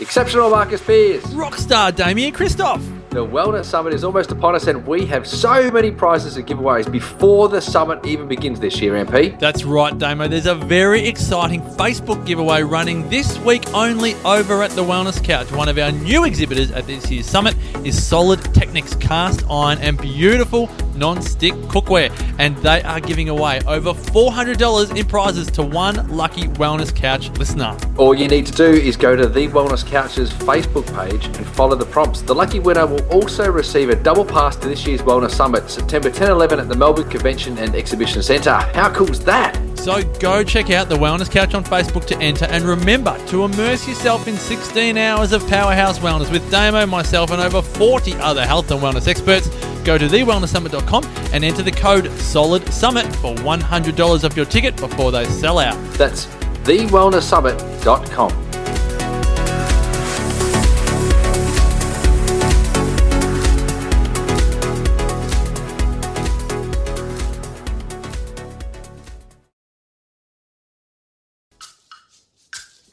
Exceptional Marcus Pearce. Rockstar Damian Kristof. The Wellness Summit is almost upon us, and we have so many prizes and giveaways before the summit even begins this year, MP. That's right, Damo. There's a very exciting Facebook giveaway running this week only over at the Wellness Couch. One of our new exhibitors at this year's summit is Solid Technics cast iron and beautiful non-stick cookware, and they are giving away over $400 in prizes to one lucky Wellness Couch listener. All you need to do is go to the Wellness Couch's Facebook page and follow the prompts. The lucky winner will also receive a double pass to this year's Wellness Summit, September 10 11 at the Melbourne Convention and Exhibition Centre. How cool is that? So go check out the Wellness Couch on Facebook to enter and remember to immerse yourself in 16 hours of powerhouse wellness with Damo, myself, and over 40 other health and wellness experts. Go to thewellnesssummit.com and enter the code Solid Summit for $100 off your ticket before they sell out. That's thewellnesssummit.com.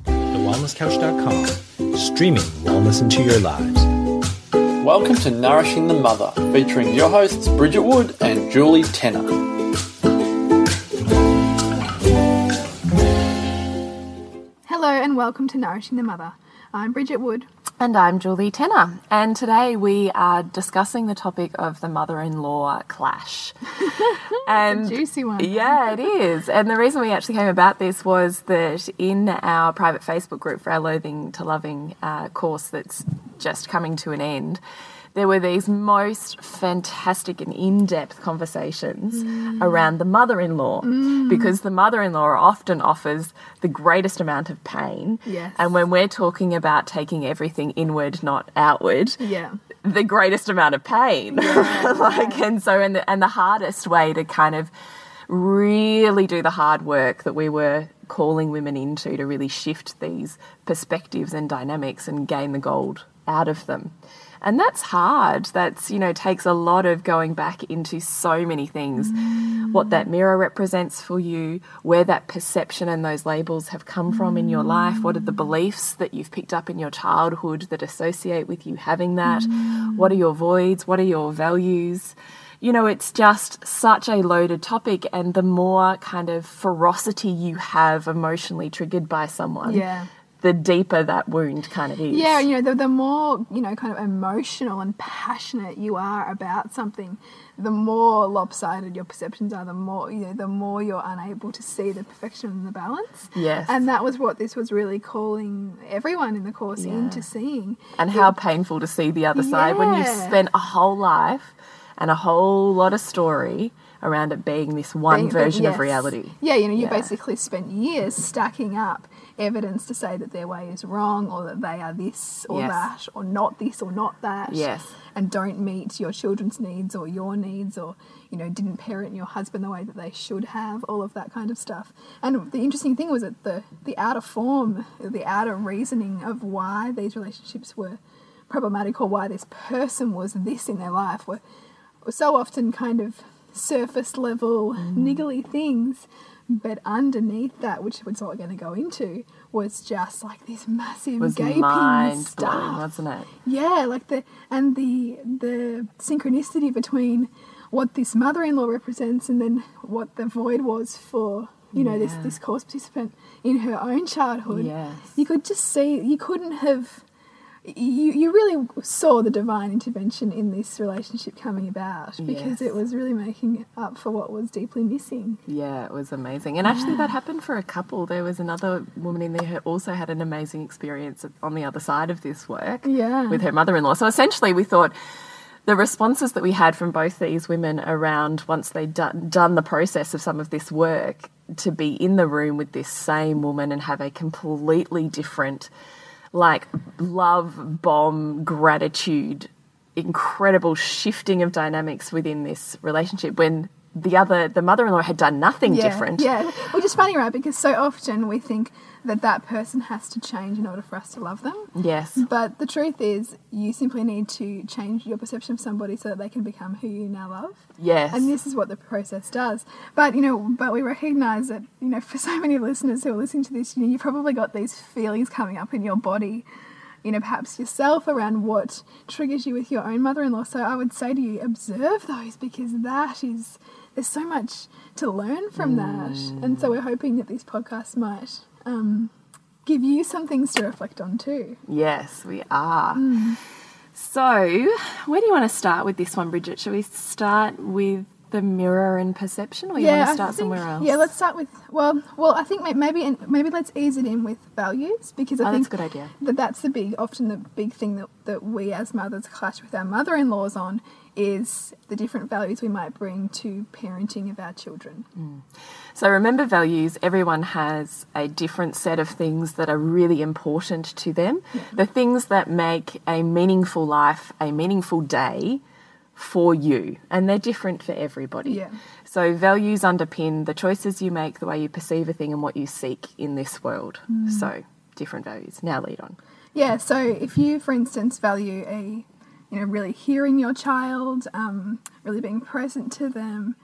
TheWellnessCouch.com, streaming wellness into your lives. Welcome to Nourishing the Mother, featuring your hosts Bridget Wood and Julie Tenner. Hello and welcome to Nourishing the Mother. I'm Bridget Wood. And I'm Julie Tenner. And today we are discussing the topic of the mother in law clash. and juicy one. Yeah, it is. And the reason we actually came about this was that in our private Facebook group for our Loathing to Loving uh, course that's just coming to an end, there were these most fantastic and in depth conversations mm. around the mother in law mm. because the mother in law often offers the greatest amount of pain. Yes. And when we're talking about taking everything inward, not outward, yeah. the greatest amount of pain. Yeah, like, and so, and the, and the hardest way to kind of really do the hard work that we were calling women into to really shift these perspectives and dynamics and gain the gold out of them and that's hard. That's you know takes a lot of going back into so many things. Mm. what that mirror represents for you where that perception and those labels have come from mm. in your life. What are the beliefs that you've picked up in your childhood that associate with you having that? Mm. what are your voids? What are your values? You know, it's just such a loaded topic, and the more kind of ferocity you have emotionally triggered by someone, yeah the deeper that wound kind of is. Yeah, you know, the, the more, you know, kind of emotional and passionate you are about something, the more lopsided your perceptions are, the more, you know, the more you're unable to see the perfection and the balance. Yes. And that was what this was really calling everyone in the course yeah. into seeing. And how painful to see the other yeah. side when you've spent a whole life and a whole lot of story around it being this one being, version yes. of reality. Yeah, you know, you yeah. basically spent years stacking up evidence to say that their way is wrong or that they are this or yes. that or not this or not that. Yes. And don't meet your children's needs or your needs or, you know, didn't parent your husband the way that they should have, all of that kind of stuff. And the interesting thing was that the, the outer form, the outer reasoning of why these relationships were problematic or why this person was this in their life were, so often kind of surface level, mm. niggly things but underneath that, which is what we're going to go into, was just like this massive was gaping stuff, wasn't it? Yeah, like the and the the synchronicity between what this mother-in-law represents and then what the void was for you know yeah. this this course participant in her own childhood. Yes. You could just see you couldn't have you, you really saw the divine intervention in this relationship coming about because yes. it was really making up for what was deeply missing. Yeah, it was amazing. And yeah. actually, that happened for a couple. There was another woman in there who also had an amazing experience on the other side of this work yeah. with her mother in law. So essentially, we thought the responses that we had from both these women around once they'd done, done the process of some of this work to be in the room with this same woman and have a completely different like love bomb gratitude incredible shifting of dynamics within this relationship when the other the mother-in-law had done nothing yeah, different. yeah. Which is funny right? Because so often we think that that person has to change in order for us to love them. Yes. But the truth is, you simply need to change your perception of somebody so that they can become who you now love. Yes. And this is what the process does. But you know, but we recognise that you know, for so many listeners who are listening to this, you know, you've probably got these feelings coming up in your body you know, perhaps yourself around what triggers you with your own mother in law. So I would say to you, observe those because that is, there's so much to learn from that. And so mm. we're hoping that this podcast might um, give you some things to reflect on too. Yes, we are. Mm. So, where do you want to start with this one, Bridget? Shall we start with the mirror and perception, or you want to start think- somewhere else? Yeah, let's start with well, well, I think maybe maybe let's ease it in with values because I Oh, think that's a good idea. that that's the big, often the big thing that that we as mothers clash with our mother-in-laws on is the different values we might bring to parenting of our children. Mm. So remember values, everyone has a different set of things that are really important to them. The things that make a meaningful life a meaningful day for you. And they're different for everybody. Yeah. So values underpin the choices you make, the way you perceive a thing and what you seek in this world. Mm. So different values. Now lead on. Yeah, so if you, for instance, value a, you know, really hearing your child, um, really being present to them,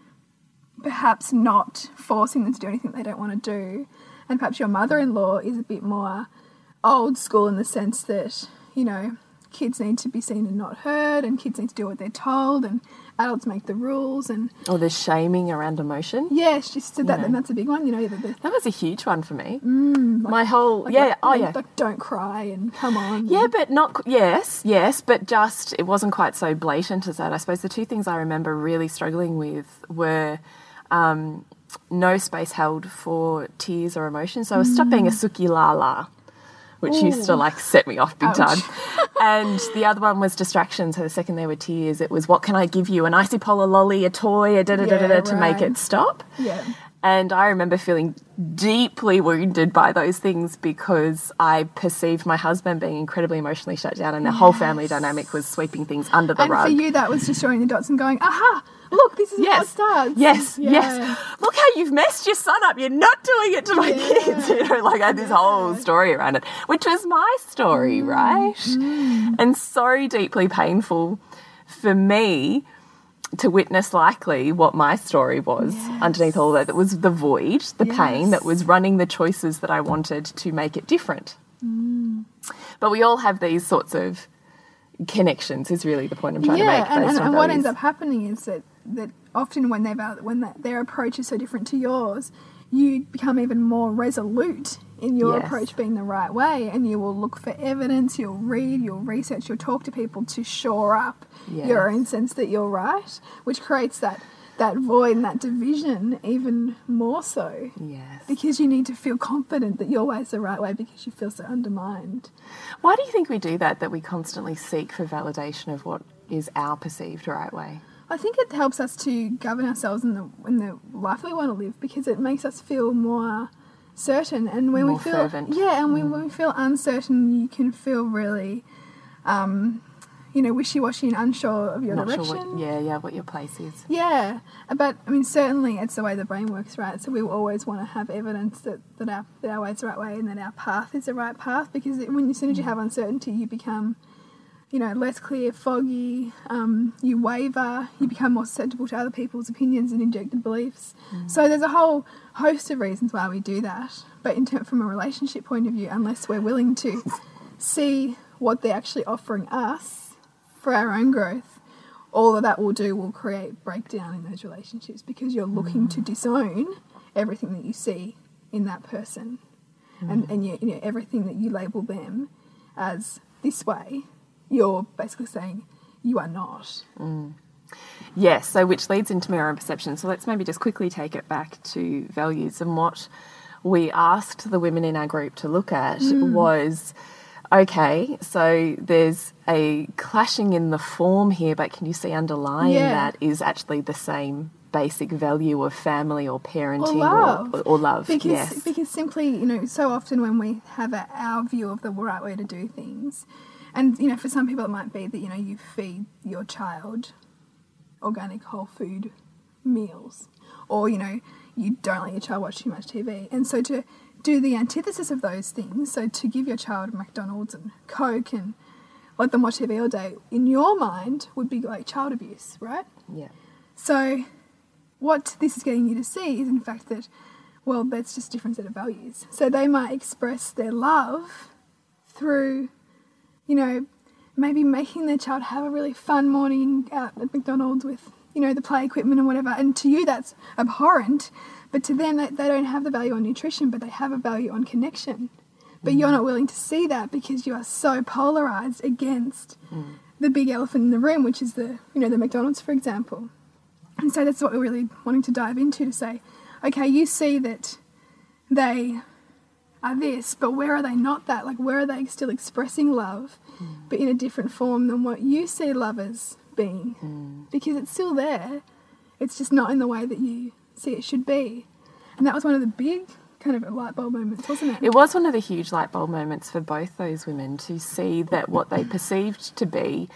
perhaps not forcing them to do anything they don't want to do, and perhaps your mother-in-law is a bit more old school in the sense that, you know, kids need to be seen and not heard, and kids need to do what they're told, and adults make the rules, and Or the shaming around emotion. yeah, she said that, Yeah. and that's a big one, you know, the, the That was a huge one for me. My whole, yeah, like, oh yeah. like, don't cry and come on. Yeah, but not yes, yes, but just it wasn't quite so blatant as that. I suppose the two things I remember really struggling with were um, no space held for tears or emotion. So I was stop being a suki la la, which used to like set me off big Ouch. time. and the other one was distraction. So the second there were tears, it was what can I give you? An icy polar lolly, a toy, a da da da da da Yeah, to make it stop. Yeah. And I remember feeling deeply wounded by those things because I perceived my husband being incredibly emotionally shut down, and the whole family dynamic was sweeping things under the And rug. for you, that was just showing the dots and going, aha, look, this is how it Yes, starts. yes, Yeah. yes. Look how you've messed your son up. You're not doing it to my Yeah. kids. You know, like I had this whole story around it, which was my story, Mm, right? And so deeply painful for me to witness likely what my story was underneath all that. That was the void, the pain that was running the choices that I wanted to make it different. Mm. But we all have these sorts of connections. Is really the point I'm trying yeah, to make. and, and, and what ends up happening is that, that often when they've uh, when that, their approach is so different to yours, you become even more resolute in your Yes. approach being the right way, and you will look for evidence, you'll read, you'll research, you'll talk to people to shore up your own sense that you're right, which creates that that void and that division even more so. Yes. Because you need to feel confident that your way is the right way because you feel so undermined. Why do you think we do that? That we constantly seek for validation of what is our perceived right way? I think it helps us to govern ourselves in the in the life we want to live because it makes us feel more certain. And when More we feel fervent. Mm. yeah, and when, when we feel uncertain, you can feel really, um, you know, wishy washy and unsure of your Not direction. sure what. Yeah, yeah. What your place is. Yeah, but I mean, certainly it's the way the brain works, right? So we always want to have evidence that, that our that our way is the right way and that our path is the right path because it, when as soon as you have uncertainty, you become, you know, less clear, foggy. Um, you waver. You become more susceptible to other people's opinions and injected beliefs. Mm. So there's a whole host of reasons why we do that. But in term, from a relationship point of view, unless we're willing to see what they're actually offering us for our own growth, all that that will do will create breakdown in those relationships because you're looking to mm. disown everything that you see in that person and, mm. and you, you know, everything that you label them as this way, you're basically saying you are not. Mm. Yes. So which leads into mirror and perception. So let's maybe just quickly take it back to values and what we asked the women in our group to look at mm. was. Okay, so there's a clashing in the form here, but can you see underlying Yeah. that is actually the same basic value of family or parenting Or love. or, or love? Because, yes. because simply, you know, so often when we have a, our view of the right way to do things, and, you know, for some people it might be that, you know, you feed your child organic whole food meals, or, you know, you don't let your child watch too much TV. And so to do the antithesis of those things, so to give your child McDonald's and Coke and let them watch TV all day, in your mind would be like child abuse, right? yeah. So, what this is getting you to see is, in fact, that, well, that's just a different set of values. So, they might express their love through you know, maybe making their child have a really fun morning out at McDonald's with, you know, the play equipment and whatever. And to you, that's abhorrent. But to them, they, they don't have the value on nutrition, but they have a value on connection. But you're mm. not willing to see that because you are so polarized against mm. the big elephant in the room, which is the, you know, the McDonald's, for example. And so that's what we're really wanting to dive into to say, okay, you see that they are this, but where are they not that? Like, where are they still expressing love, hmm. but in a different form than what you see love as being? Hmm. Because it's still there, it's just not in the way that you see it should be. And that was one of the big kind of light bulb moments, wasn't it? It was one of the huge light bulb moments for both those women to see that what they perceived to be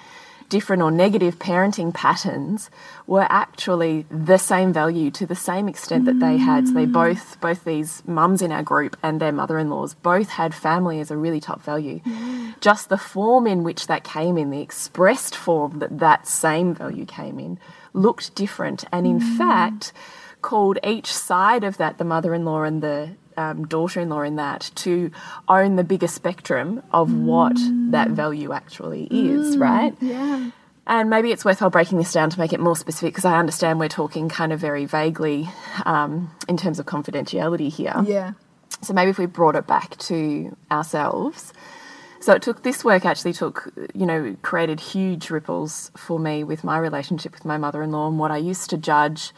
different or negative parenting patterns were actually the same value to the same extent that they had. So they mm. both, both these mums in our group and their mother-in-laws, both had family as a really top value. Mm. Just the form in which that came in, the expressed form that that same value came in, looked different, and in mm. fact called each side of that, the mother-in-law and the um, daughter-in-law in that, to own the bigger spectrum of what that value actually is, right? yeah. And maybe it's worthwhile breaking this down to make it more specific because I understand we're talking kind of very vaguely um, in terms of confidentiality here. Yeah. So maybe if we brought it back to ourselves. So it took this work actually took you know created huge ripples for me with my relationship with my mother-in-law and what I used to judge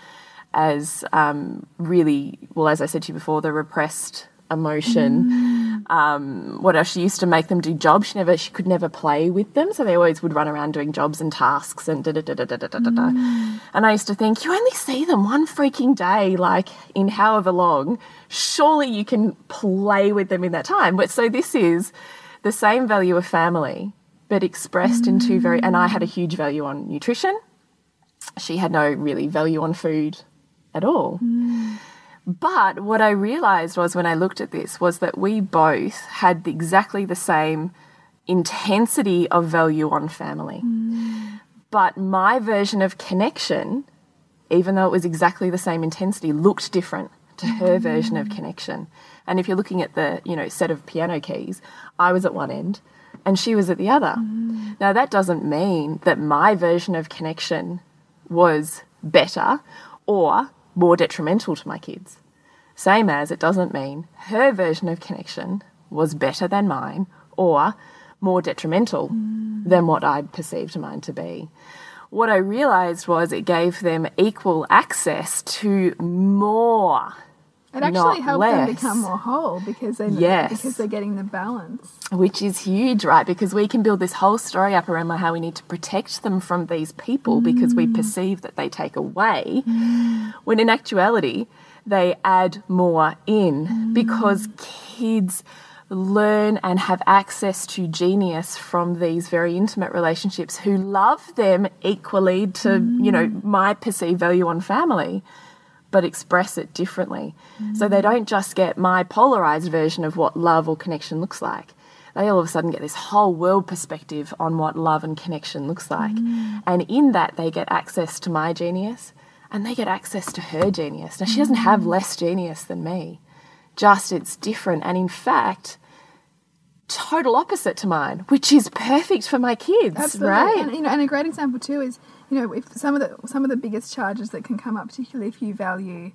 as um, really well as I said to you before the repressed emotion. Um, what else? She used to make them do jobs. She never she could never play with them, so they always would run around doing jobs and tasks and da da da da da da da da. da. And I used to think you only see them one freaking day, like in however long. Surely you can play with them in that time. But so this is the same value of family, but expressed in two very. And I had a huge value on nutrition. She had no really value on food at all. But what I realized was when I looked at this was that we both had exactly the same intensity of value on family. But my version of connection, even though it was exactly the same intensity, looked different to her version of connection. And if you're looking at the, you know, set of piano keys, I was at one end and she was at the other. Now that doesn't mean that my version of connection was better or more detrimental to my kids. Same as it doesn't mean her version of connection was better than mine or more detrimental than what I'd perceived mine to be. What I realized was it gave them equal access to more. It actually helped them become more whole because they Yes. because they're getting the balance. which is huge, right? Because we can build this whole story up around how we need to protect them from these people because we mm. perceive that they take away, when in actuality, they add more in mm. because kids learn and have access to genius from these very intimate relationships who love them equally to, you know, mm. my perceived value on family but express it differently. So they mm. don't just get my polarized version of what love or connection looks like. They all of a sudden get this whole world perspective on what love and connection looks like. Mm. And in that, they get access to my genius and they get access to her genius. Now, she doesn't mm. have less genius than me, just it's different. And in fact, total opposite to mine, which is perfect for my kids, Absolutely. right? And you know, and a great example too is you know if some of the some of the biggest charges that can come up, particularly if you value,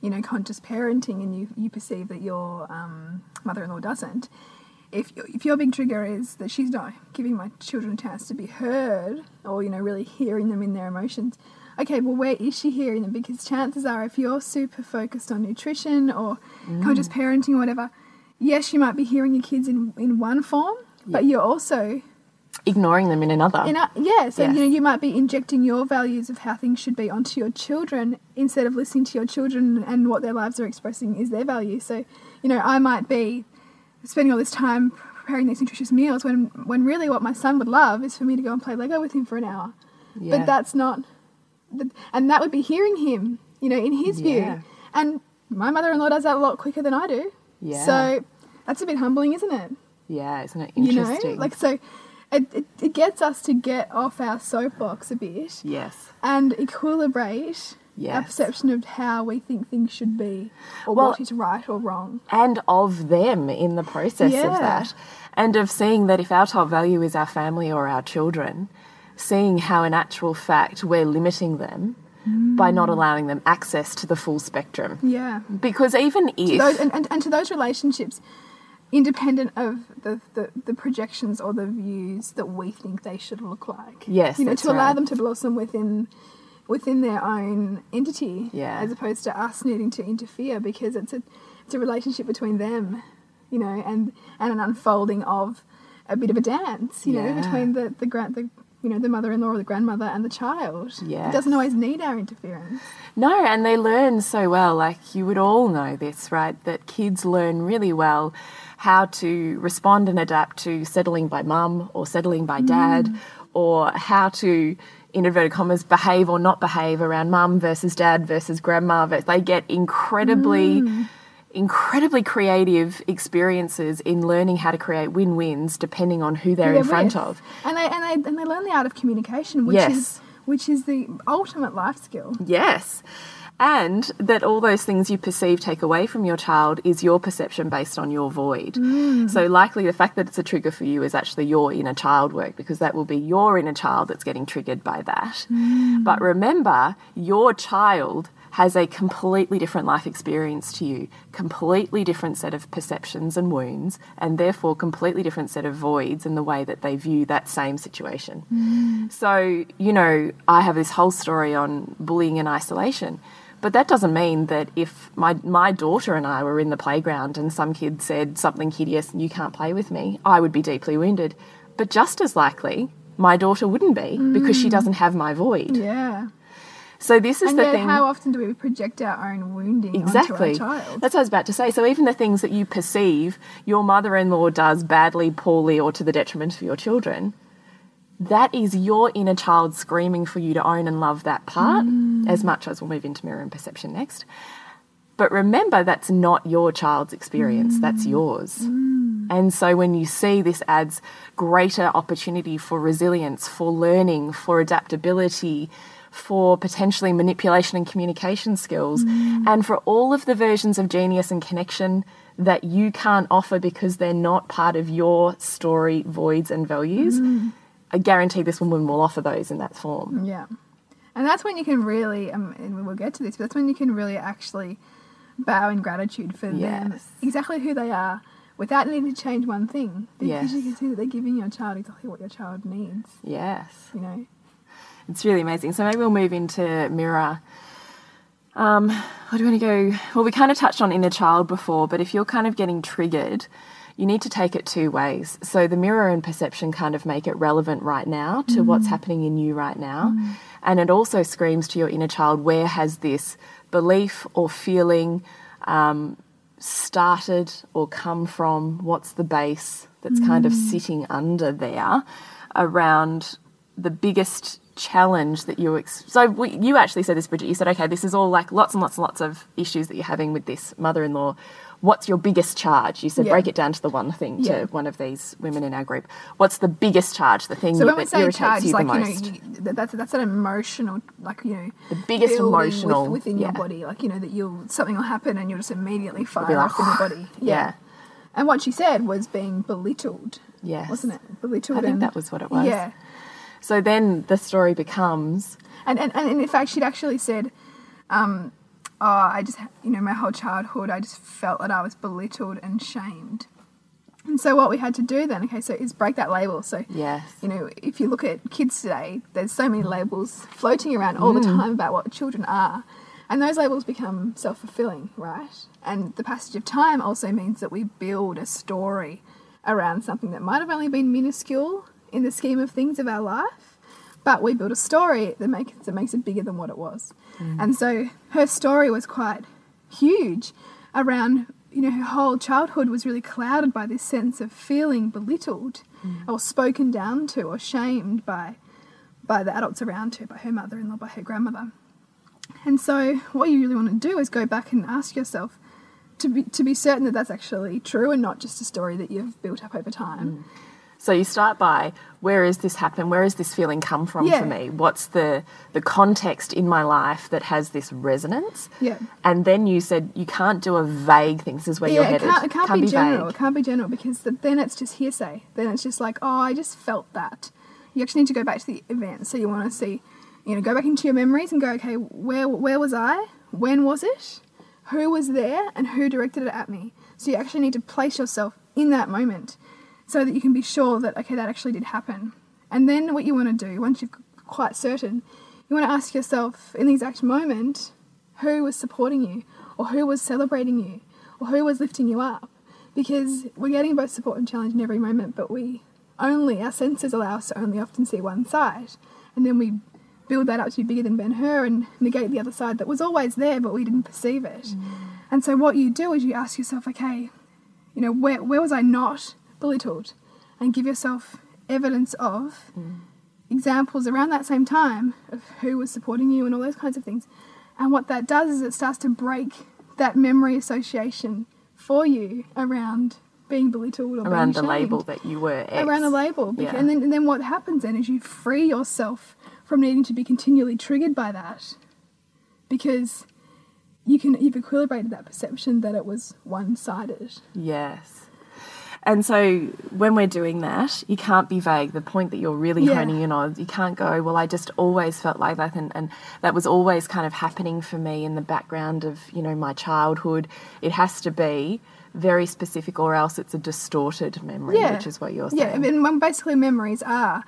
you know, conscious parenting and you you perceive that your um, mother-in-law doesn't. If if your big trigger is that she's not giving my children a chance to be heard, or you know, really hearing them in their emotions. Okay, well, where is she hearing them? Because chances are, if you're super focused on nutrition or conscious parenting or whatever, yes, you might be hearing your kids in, in one form, but you're also Ignoring them in another. in a, yeah, so Yes. you know you might be injecting your values of how things should be onto your children instead of listening to your children and what their lives are expressing is their value. So, you know, I might be spending all this time preparing these nutritious meals when when really what my son would love is for me to go and play Lego with him for an hour. Yeah. But that's not, and that would be hearing him, you know, in his Yeah. view. And my mother-in-law does that a lot quicker than I do. Yeah. So that's a bit humbling, isn't it? Yeah, isn't it you interesting? know like so it, it, it gets us to get off our soapbox a bit yes. and equilibrate Our perception of how we think things should be, or Well- what is right or wrong. and of them in the process Yeah. of that. And of seeing that if our top value is our family or our children, seeing how in actual fact we're limiting them by not mm. allowing them access to the full spectrum. Yeah. Because even if those, and, and, and to those relationships, independent of the, the, the projections or the views that we think they should look like. Yes, you know, to allow right. them to blossom within within their own entity, Yeah. as opposed to us needing to interfere because it's a it's a relationship between them, you know, and and an unfolding of a bit of a dance, you know, between the the grand the you know the mother-in-law or the grandmother and the child. Yes. it doesn't always need our interference. No, and they learn so well. Like you would all know this, right? That kids learn really well how to respond and adapt to settling by mum or settling by dad, mm. or how to, in inverted commas, behave or not behave around mum versus dad versus grandma. They get incredibly. Mm. Incredibly creative experiences in learning how to create win-wins depending on who they're who in front with. of. And they and they and they learn the art of communication, which Yes. is which is the ultimate life skill. Yes. And that all those things you perceive take away from your child is your perception based on your void. Mm. So, likely the fact that it's a trigger for you is actually your inner child work because that will be your inner child that's getting triggered by that. Mm. But remember, your child has a completely different life experience to you, completely different set of perceptions and wounds, and therefore completely different set of voids in the way that they view that same situation. Mm. So, you know, I have this whole story on bullying and isolation. But that doesn't mean that if my, my daughter and I were in the playground and some kid said something hideous and you can't play with me, I would be deeply wounded. But just as likely, my daughter wouldn't be because she mm. doesn't have my void. Yeah. So this is And the yet, thing. how often do we project our own wounding Exactly. onto our child? That's what I was about to say. So even the things that you perceive your mother-in-law does badly, poorly, or to the detriment of your children, that is your inner child screaming for you to own and love that part mm. as much as we'll move into mirror and perception next. But remember, that's not your child's experience, mm. that's yours. Mm. And so when you see this adds greater opportunity for resilience, for learning, for adaptability, for potentially manipulation and communication skills, and for all of the versions of genius and connection that you can't offer because they're not part of your story, voids, and values. I guarantee this woman will offer those in that form. Yeah. And that's when you can really, um, and we'll get to this, but that's when you can really actually bow in gratitude for them, exactly who they are, without needing to change one thing. Because you can see that they're giving your child exactly what your child needs, Yes. you know. It's really amazing. So maybe we'll move into mirror. Um, what do you want to go? Well, we kind of touched on inner child before, but if you're kind of getting triggered, you need to take it two ways. So the mirror and perception kind of make it relevant right now to mm-hmm. what's happening in you right now. Mm-hmm. And it also screams to your inner child where has this belief or feeling um, started or come from? What's the base that's kind of mm-hmm. sitting under there around the biggest challenge that you ex- so we, you actually said this bridget you said okay this is all like lots and lots and lots of issues that you're having with this mother-in-law what's your biggest charge you said Yeah. break it down to the one thing Yeah. to one of these women in our group what's the biggest charge the thing So you, when that irritates charge, you like the you most know, you, that, that's that's an emotional, like you know, The biggest emotional, with, within your body, like you know that you'll something will happen and you'll just immediately fire like, off in your body. yeah. And what she said was being belittled. Yes. Wasn't it belittled? I think and- that was what it was. Yeah. so then the story becomes And, and, and in fact, she'd actually said, um, oh, I just, you know, my whole childhood, I just felt that I was belittled and shamed. And so what we had to do then, okay, so is break that label. So, Yes. you know, if you look at kids today, there's so many labels floating around all the mm. time about what children are. And those labels become self fulfilling, right? And the passage of time also means that we build a story around something that might have only been minuscule in the scheme of things of our life, but we build a story that makes that makes it bigger than what it was. Mm. And so her story was quite huge around you know her whole childhood was really clouded by this sense of feeling belittled mm. or spoken down to or shamed by by the adults around her, by her mother-in-law, by her grandmother. And so, what you really want to do is go back and ask yourself to be to be certain that that's actually true and not just a story that you've built up over time. Mm. So you start by where is this happen? Where has this feeling come from Yeah. for me? What's the the context in my life that has this resonance? Yeah. And then you said you can't do a vague thing. This is where you're yeah, it headed. can't, it can't, be, general. vague. It can't be general because the, then it's just hearsay. Then it's just like, oh, I just felt that. You actually need to go back to the event. So you want to see, you know, go back into your memories and go, okay, where where was I? When was it? Who was there? And who directed it at me? So you actually need to place yourself in that moment so that you can be sure that okay, that actually did happen. And then what you want to do once you're quite certain, you want to ask yourself in the exact moment who was supporting you, or who was celebrating you, or who was lifting you up. Because we're getting both support and challenge in every moment, but we only, our senses allow us to only often see one side. And then we build that up to be bigger than Ben Hur and negate the other side that was always there, but we didn't perceive it. Mm. And so what you do is you ask yourself, okay, you know, where, where was I not belittled? And give yourself evidence of mm. examples around that same time of who was supporting you and all those kinds of things. And what that does is it starts to break that memory association for you around being belittled or around being the label that you were X. around the label. Yeah. And then and then what happens then is you free yourself from needing to be continually triggered by that because you can you've equilibrated that perception that it was one sided. Yes. And so when we're doing that, you can't be vague. The point that you're really Yeah. honing in on, you can't go, well, I just always felt like that. And, and that was always kind of happening for me in the background of, you know, my childhood. It has to be very specific or else it's a distorted memory, Yeah. which is what you're Yeah, saying. I mean, basically memories are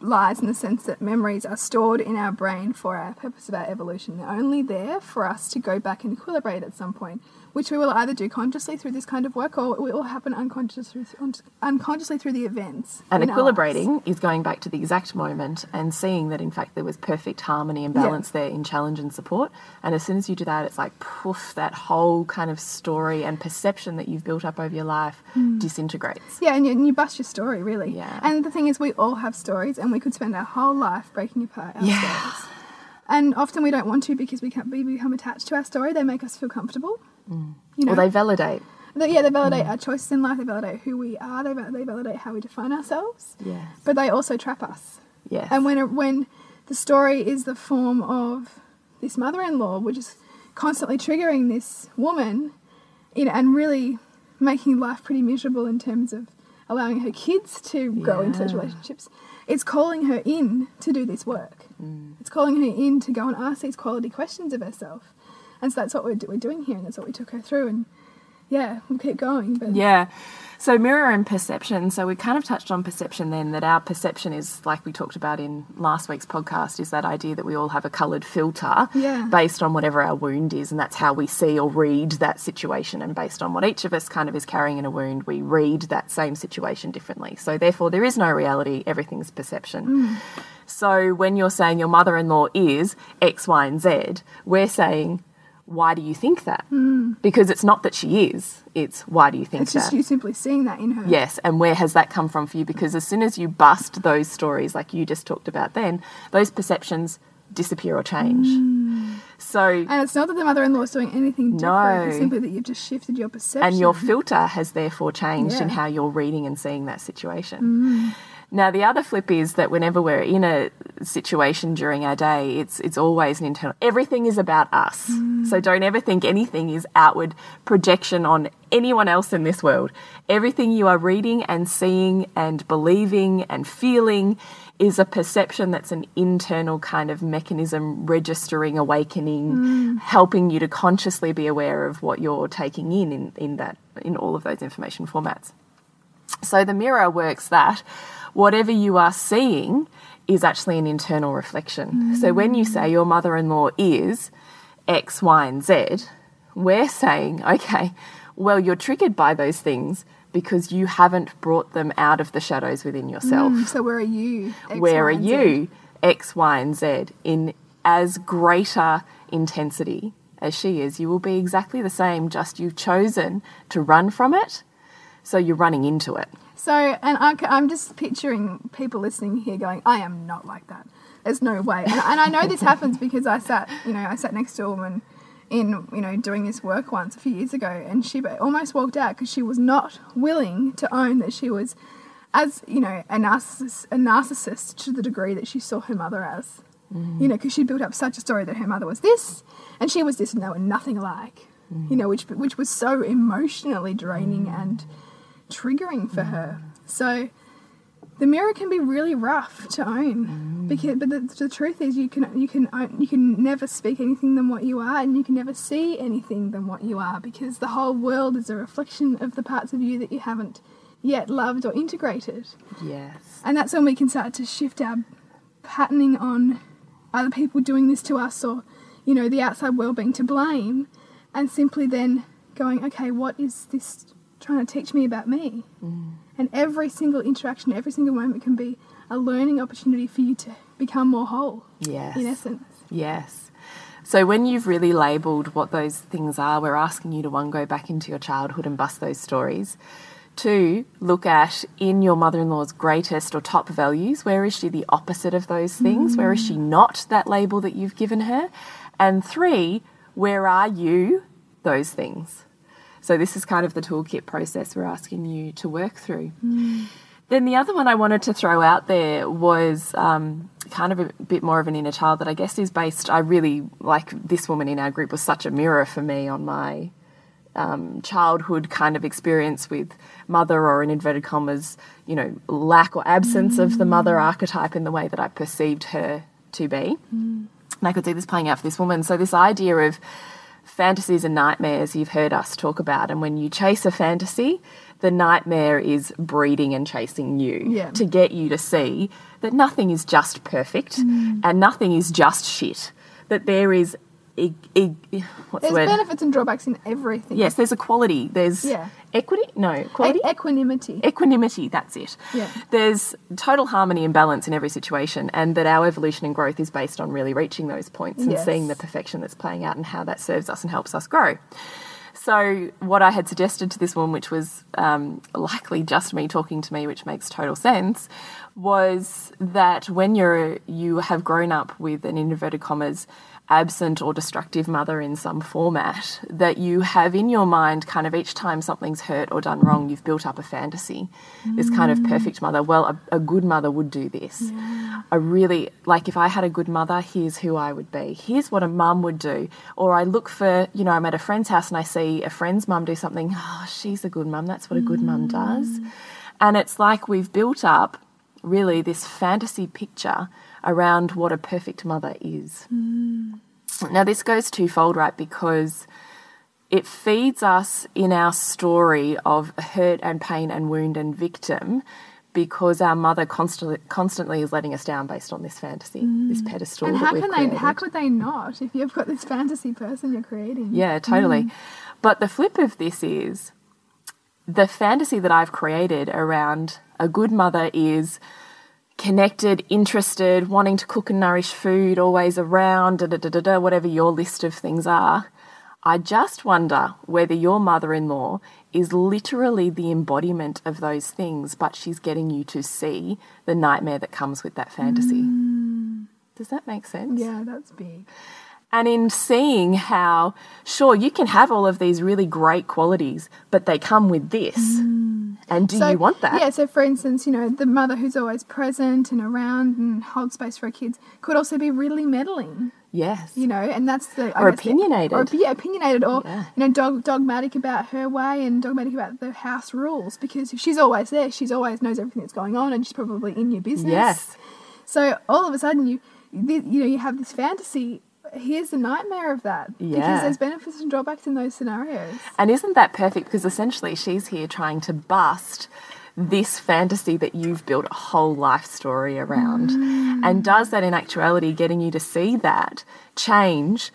lies in the sense that memories are stored in our brain for our purpose of our evolution. They're only there for us to go back and equilibrate at some point, which we will either do consciously through this kind of work or it will happen unconsciously, unconsciously through the events. And in our lives. equilibrating is going back to the exact moment and seeing that, in fact, there was perfect harmony and Yeah. balance there in challenge and support. And as soon as you do that, it's like poof, that whole kind of story and perception that you've built up over your life Hmm. disintegrates. Yeah, and you, and you bust your story, really. Yeah. And the thing is, we all have stories, and we could spend our whole life breaking apart our Yeah. stories. And often we don't want to because we can't we become attached to our story. They make us feel comfortable. You know, Or they validate. They- yeah, they validate Mm. our choices in life. They validate who we are. They, they validate how we define ourselves. Yes. But they also trap us. Yes. And when it, when the story is the form of this mother-in-law, which is constantly triggering this woman, you know, and really making life pretty miserable in terms of allowing her kids to grow into those relationships, it's calling her in to do this work. Mm. It's calling her in to go and ask these quality questions of herself. And so that's what we're, we're doing here, and that's what we took her through. And yeah, we'll keep going. But Yeah. So mirror and perception. So we kind of touched on perception then that our perception is like we talked about in last week's podcast is that idea that we all have a coloured filter Yeah. based on whatever our wound is and that's how we see or read that situation and based on what each of us kind of is carrying in a wound we read that same situation differently. So therefore there is no reality, everything's perception. Mm. So when you're saying your mother-in-law is X, Y, and Z, we're saying why do you think that? Hmm. Because it's not that she is, it's why do you think it's that? just you simply seeing that in her. Yes, and where has that come from for you? Because as soon as you bust those stories, like you just talked about then, those perceptions disappear or change. Hmm. So, And it's not that the mother-in-law is doing anything different. It's simply that you've just shifted your perception. and your filter has therefore changed in how you're reading and seeing that situation. Hmm. Now, the other flip is that whenever we're in a situation during our day, it's it's always an internal. Everything is about us. Mm. So don't ever think anything is outward projection on anyone else in this world. Everything you are reading and seeing and believing and feeling is a perception that's an internal kind of mechanism registering, awakening, mm. helping you to consciously be aware of what you're taking in in, in that in all of those information formats. So the mirror works that whatever you are seeing is actually an internal reflection. So when you say your mother in law is X, Y, and Z, we're saying, okay, well, you're triggered by those things because you haven't brought them out of the shadows within yourself. Mm, so where are you? X, Where Y, are you, X, Y, and Z, in as greater intensity as she is? You will be exactly the same, just you've chosen to run from it, so you're running into it. So, and I, am just picturing people listening here going, I am not like that. There's no way. And, and I know this happens because I sat, you know, I sat next to a woman in, you know, doing this work once a few years ago, and she almost walked out because she was not willing to own that she was as you know, a narcissist, a narcissist to the degree that she saw her mother as. Mm-hmm. You know, because she built up such a story that her mother was this, and she was this, and they were nothing alike. You mm-hmm. know, which which was so emotionally draining and triggering for mm. her. So the mirror can be really rough to own mm. because but the, the truth is you can you can own, you can never speak anything than what you are and you can never see anything than what you are because the whole world is a reflection of the parts of you that you haven't yet loved or integrated Yes. and that's when we can start to shift our patterning on other people doing this to us or you know the outside world being to blame and simply then going okay what is this trying to teach me about me mm. and every single interaction every single moment can be a learning opportunity for you to become more whole Yes. in essence Yes. So when you've really labelled what those things are, we're asking you to one, go back into your childhood and bust those stories. Two, look at in your mother in law's greatest or top values, where is she the opposite of those things? Where is she mm. not that label that you've given her? And three, where are you those things? So this is kind of the toolkit process we're asking you to work through. Then the other one I wanted to throw out there was um, kind of a bit more of an inner child that I guess is based. I really like this woman in our group was such a mirror for me on my um, childhood kind of experience with mother or in inverted commas, you know, lack or absence of the mother archetype in the way that I perceived her to be. And I could see this playing out for this woman. So this idea of fantasies and nightmares you've heard us talk about, and when you chase a fantasy, the nightmare is breeding and chasing you Yeah. to get you to see that nothing is just perfect mm. and nothing is just shit. That there is, e- e- what's there's the benefits and drawbacks in everything Yes, there's equality. There's Yeah. equity. No, E- equality. equanimity Equanimity, that's it. Yeah. There's total harmony and balance in every situation, and that our evolution and growth is based on really reaching those points and Yes. seeing the perfection that's playing out and how that serves us and helps us grow. So, what I had suggested to this woman, which was um, likely just me talking to me, which makes total sense, was that when you're you have grown up with an inverted commas absent or destructive mother in some format, that you have in your mind kind of each time something's hurt or done wrong, you've built up a fantasy. This kind of perfect mother. Well, a, a good mother would do this. I really like if I had a good mother, here's who I would be. Here's what a mum would do. Or I look for, you know, I'm at a friend's house and I see a friend's mum do something. Oh, she's a good mum. That's what a good mum mm. does. And it's like we've built up really this fantasy picture around what a perfect mother is. Mm. Now, this goes twofold, right? Because it feeds us in our story of hurt and pain and wound and victim because our mother constantly constantly is letting us down based on this fantasy, this mm. pedestal. and how can they how could they not if you've got this fantasy person you're creating Yeah, totally. Mm. But the flip of this is the fantasy that I've created around a good mother is connected, interested, wanting to cook and nourish food, always around, da da da da whatever your list of things are. I just wonder whether your mother in law is literally the embodiment of those things, but she's getting you to see the nightmare that comes with that fantasy. Mm. Does that make sense? yeah that's big And in seeing how, sure, you can have all of these really great qualities, but they come with this. Mm. And do you want that? Yeah, so for instance, you know, the mother who's always present and around and holds space for her kids could also be really meddling, Yes. you know, and that's the. I Or guess the- opinionated. or opi- opinionated, or, Yeah. you know, dog, dogmatic about her way and dogmatic about the house rules because if she's always there, she's always knows everything that's going on and she's probably in your business. Yes. So all of a sudden, you you know, you have this fantasy. Here's the nightmare of that. Yeah. Because there's benefits and drawbacks in those scenarios. And isn't that perfect? Because essentially she's here trying to bust this fantasy that you've built a whole life story around. Mm. And does that in actuality getting you to see that change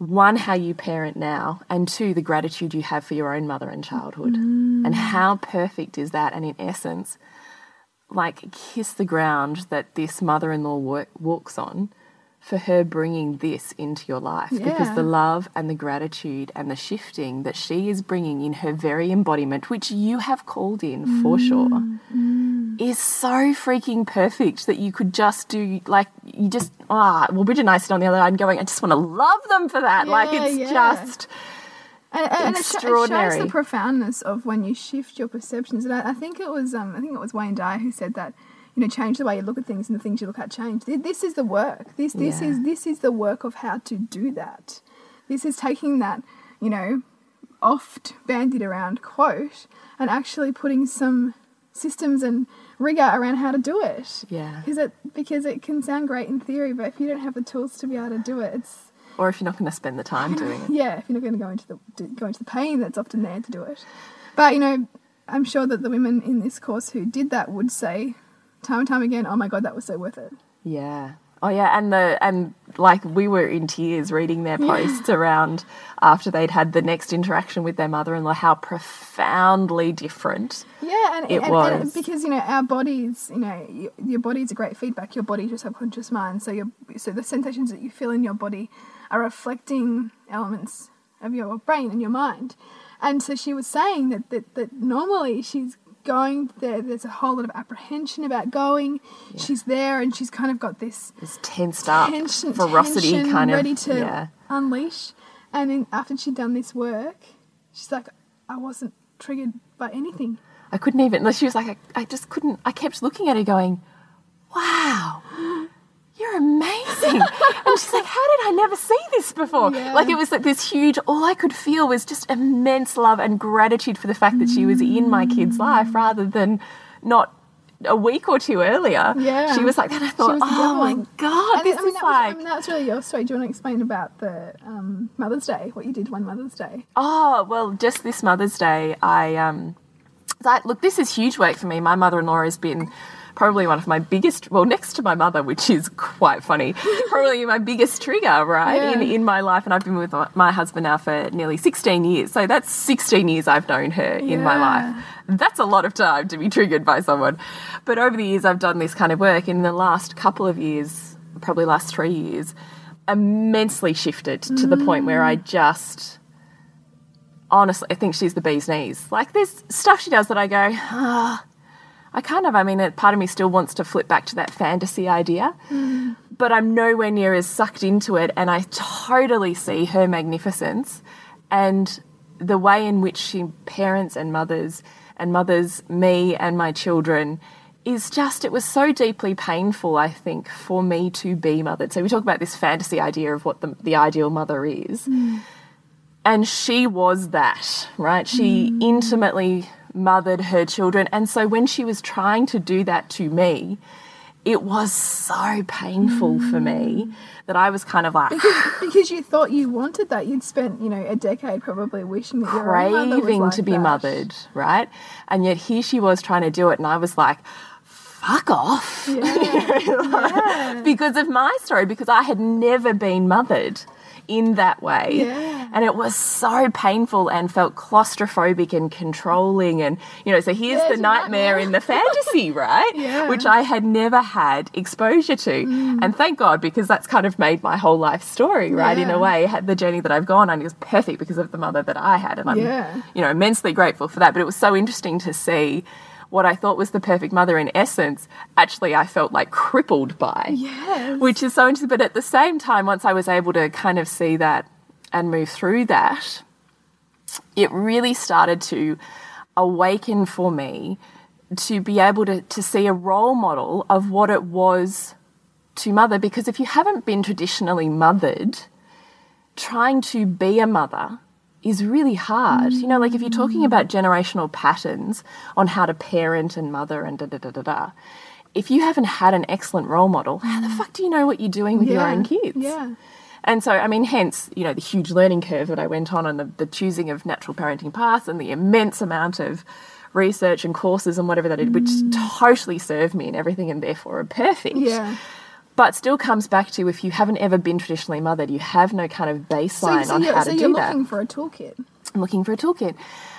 one, how you parent now, and two, the gratitude you have for your own mother and childhood. Mm. And how perfect is that? And in essence, like kiss the ground that this mother in law walks on for her bringing this into your life because the love and the gratitude and the shifting that she is bringing in her very embodiment, which you have called in for sure, is so freaking perfect that you could just do like you just ah well Bridget and I sit on the other and going I just want to love them for that like it's yeah. just And, and it, sho- it shows the profoundness of when you shift your perceptions. And I, I think it was um, I think it was Wayne Dyer who said that you know change the way you look at things and the things you look at change. This is the work. This this Yeah. is this is the work of how to do that. This is taking that you know oft bandied around quote and actually putting some systems and rigor around how to do it. Yeah. Because it because it can sound great in theory, but if you don't have the tools to be able to do it, it's Or if you're not going to spend the time doing it. yeah, if you're not going to go into the to go into the pain that's often there to do it. But you know, I'm sure that the women in this course who did that would say time and time again, "Oh my god, that was so worth it." Yeah. Oh yeah, and the and like we were in tears reading their posts around after they'd had the next interaction with their mother-in-law, how profoundly different. Yeah, and, It and, was. and because you know our bodies, you know, your, your body is a great feedback. Your body your subconscious mind. So your so the sensations that you feel in your body are reflecting elements of your brain and your mind. And so she was saying that that, that normally she's going there. There's a whole lot of apprehension about going. She's there, and she's kind of got this It's tensed up, tension, ferocity tension kind of ready to yeah. unleash. And then after she'd done this work, she's like, I wasn't triggered by anything. I couldn't even. She was like, I, I just couldn't. I kept looking at her, going, "Wow, amazing." and she's like, "How did I never see this before?" Yeah. Like it was like this huge. All I could feel was just immense love and gratitude for the fact that she was in my kid's life, rather than not a week or two earlier. Yeah. she was like that. I thought, "Oh my god, And this I mean, is that was, like." I mean, that's really your story. Do you want to explain about the um, Mother's Day, what you did one Mother's Day? Oh well, just this Mother's Day, I um, I, look. This is huge work for me. My mother-in-law has been probably one of my biggest. Well, next to my mother, which is quite funny, probably my biggest trigger, right, in Yeah. in my life. And I've been with my, my husband now for nearly sixteen years. So that's sixteen years I've known her in my life. That's a lot of time to be triggered by someone. But over the years, I've done this kind of work. In the last couple of years, probably last three years, immensely shifted to the point where I just honestly, I think she's the bee's knees. Like, there's stuff she does that I go, ah, I kind of, I mean, it- part of me still wants to flip back to that fantasy idea, mm. but I'm nowhere near as sucked into it, and I totally see her magnificence and the way in which she parents and mothers and mothers me and my children is just it was so deeply painful i think for me to be mothered so we talk about this fantasy idea of what the, the ideal mother is. Mm. And she was that, right? She mm. intimately mothered her children. And so when she was trying to do that to me, it was so painful for me mm. that I was kind of like Because you thought you wanted that. You'd spent, you know, a decade probably wishing that craving like to be that. mothered, right? And yet here she was trying to do it, and I was like, fuck off. because of my story, because I had never been mothered in that way. Yeah. And it was so painful and felt claustrophobic and controlling. And, you know, so here's There's the nightmare nightmare. in the fantasy, right? Yeah. Which I had never had exposure to. Mm. And thank God, because that's kind of made my whole life story, right? In a way, the journey that I've gone on is perfect because of the mother that I had. And I'm, Yeah. you know, immensely grateful for that. But it was so interesting to see what I thought was the perfect mother in essence, actually I felt like crippled by. Yes. Which is so interesting. But at the same time, once I was able to kind of see that and move through that, it really started to awaken for me to be able to, to see a role model of what it was to mother. Because if you haven't been traditionally mothered, trying to be a mother is really hard. You know, like if you're talking about mm. generational patterns on how to parent and mother and da da da da da, if you haven't had an excellent role model, how the mm. fuck do you know what you're doing with your own kids? Yeah. And so, I mean, hence, you know, the huge learning curve that I went on and the, the choosing of natural parenting paths and the immense amount of research and courses and whatever that I did, which mm. totally served me and everything and therefore are perfect. Yeah. But still comes back to if you haven't ever been traditionally mothered, you have no kind of baseline so on you're, how so to you're looking for a toolkit. I'm looking for a toolkit.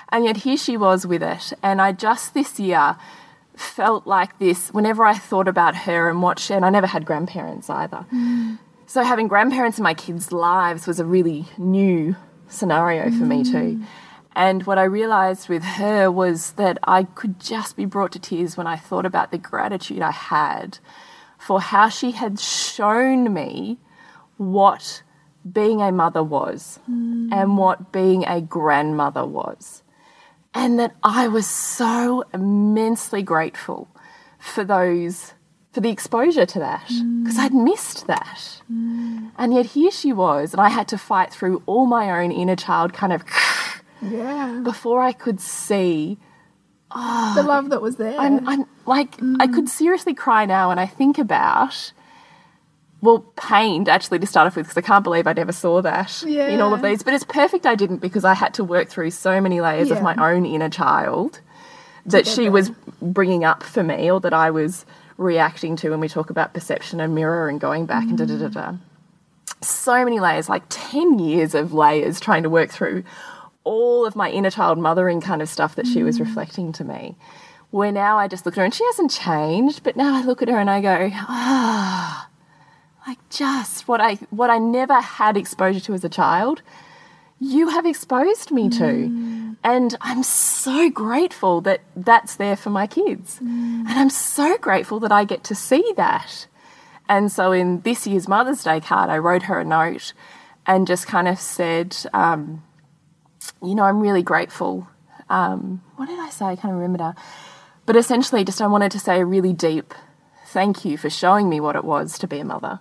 And yet here she was with it. And I just this year felt like this whenever I thought about her and what she, and I never had grandparents either. Mm. So having grandparents in my kids' lives was a really new scenario for me too. Mm. And what I realized with her was that I could just be brought to tears when I thought about the gratitude I had for how she had shown me what being a mother was and hmm. what being a grandmother was. And that I was so immensely grateful for those, for the exposure to that, hmm. because I'd missed that. Hmm. And yet here she was, and I had to fight through all my own inner child kind of Yeah. before I could see Oh, the love that was there. I'm, I'm like, I could mm. seriously cry now when I think about, well, pained actually to start off with, because I can't believe I never saw that in all of these. But it's perfect I didn't because I had to work through so many layers of my own inner child that she was bringing up for me or that I was reacting to when we talk about perception and mirror and going back and da da da mm. da. So many layers, like 10 years of layers trying to work through all of my inner child mothering kind of stuff that she was reflecting to me. Where now I just look at her and she hasn't changed, but now I look at her and I go, ah, like just what I what I never had exposure to as a child, you have exposed me to. And I'm so grateful that that's there for my kids. And I'm so grateful that I get to see that. And so in this year's Mother's Day card, I wrote her a note and just kind of said, um, you know, I'm really grateful. Um, what did I say? I can't remember now. But essentially, just I wanted to say a really deep thank you for showing me what it was to be a mother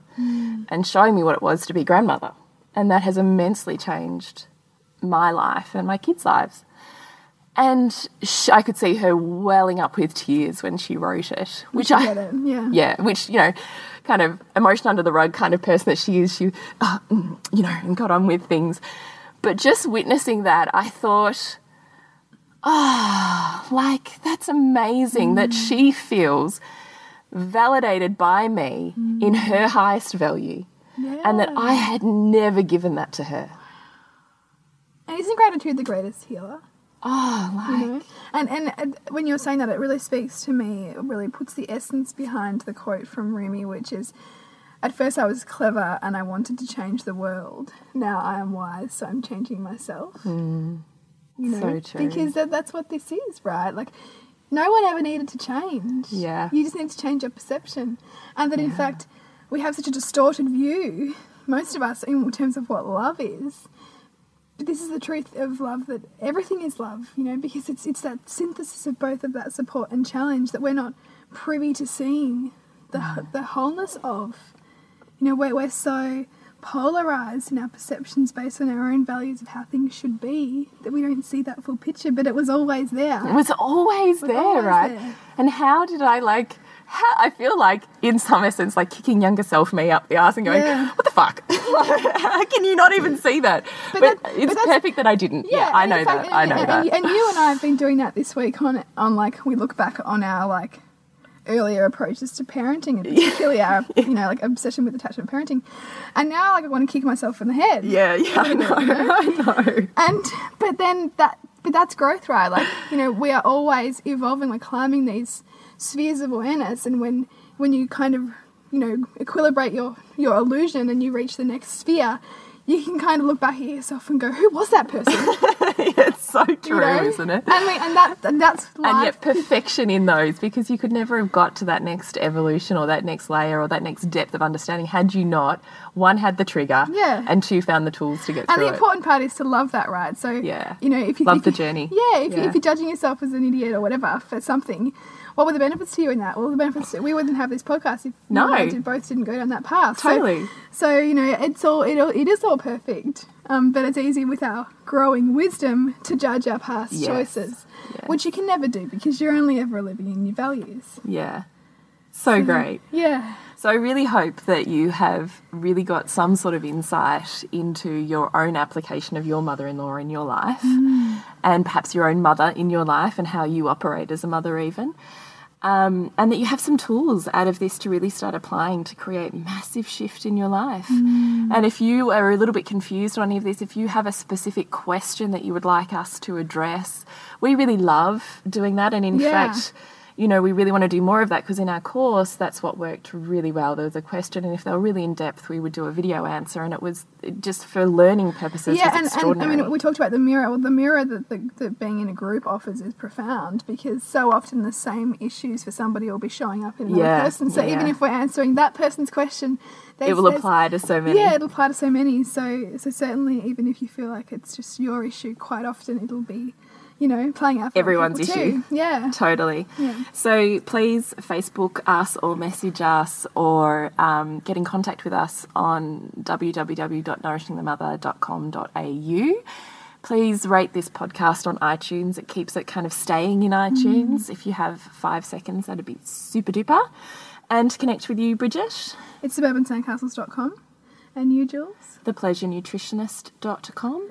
and showing me what it was to be grandmother. And that has immensely changed my life and my kids' lives. And sh- I could see her welling up with tears when she wrote it, which I it. Yeah. yeah, which you know, kind of emotion under the rug kind of person that she is. She, uh, mm, you know, and got on with things. But just witnessing that, I thought, ah, like that's amazing that she feels validated by me in her highest value, and that I had never given that to her. And isn't gratitude the greatest healer? Oh, like you know? And, and and when you're saying that, it really speaks to me. It really puts the essence behind the quote from Rumi, which is, "At first I was clever and I wanted to change the world. Now I am wise, so I'm changing myself." Hmm. You know, So true. because that, that's what this is, right? Like, no one ever needed to change. Yeah. you just need to change your perception, and that in fact, we have such a distorted view, most of us, in terms of what love is. But this is the truth of love that everything is love, you know, because it's it's that synthesis of both of that support and challenge that we're not privy to seeing the the wholeness of. You know, we're, we're so polarized in our perceptions based on our own values of how things should be that we don't see that full picture, but it was always there. It was always there, always right? there. And how did I like? How, I feel like, in some essence, like kicking younger self me up the arse and going, Yeah. "What the fuck? how can you not even see that?" But, But that- it's that's- perfect that I didn't. Yeah, I know fact- that. I know and, that. And, and you and I have been doing that this week on on like we look back on our like earlier approaches to parenting and particularly our you know like obsession with attachment parenting, and now like I want to kick myself in the head. yeah, yeah, I know. I know. And but then that but that's growth, right? Like you know we are always evolving, like climbing these spheres of awareness, and when when you kind of you know equilibrate your your illusion and you reach the next sphere. You can kind of look back at yourself and go, "Who was that person?" it's so true, you know? isn't it? And, we, and that and that's and yet perfection in those because you could never have got to that next evolution or that next layer or that next depth of understanding had you not one had the trigger Yeah. and two found the tools to get And through And the it. important part is to love that, right? So, Yeah. you know, if you Love if the journey. yeah, if, You, Yeah. if you're judging yourself as an idiot or whatever for something, what were the benefits to you in that? Well, the benefits we wouldn't have this podcast if No. I did, both didn't go down that path. Totally. So, you know, it's all it, all- it is all perfect, um, but it's easy with our growing wisdom to judge our past Yes. choices, Yes. which you can never do because you're only ever living in your values. yeah. So great. Yeah. So I really hope that you have really got some sort of insight into your own application of your mother-in-law in your life, and perhaps your own mother in your life, and how you operate as a mother, even. Um, and that you have some tools out of this to really start applying to create massive shift in your life. And if you are a little bit confused on any of this, if you have a specific question that you would like us to address, we really love doing that. And in Yeah. fact, you know, we really want to do more of that because in our course, that's what worked really well. There was a question, and if they were really in depth, we would do a video answer, and it was just for learning purposes. yeah, and, and I mean, we talked about the mirror. Well, the mirror that, the, that being in a group offers is profound because so often the same issues for somebody will be showing up in another Yeah, person. So even if we're answering that person's question, it will apply to so many. Yeah, it'll apply to so many. So, so certainly, even if you feel like it's just your issue, quite often it'll be, you know, playing out for Everyone's issue. Too. Yeah. Totally. Yeah. So please Facebook us or message us or um, get in contact with us on www.nourishingthemother.com.au. Please rate this podcast on iTunes. It keeps it kind of staying in iTunes. If you have five seconds, that'd be super duper. And connect with you, Bridget, It's suburbansandcastles.com. And you, Jules? thepleasurenutritionist.com.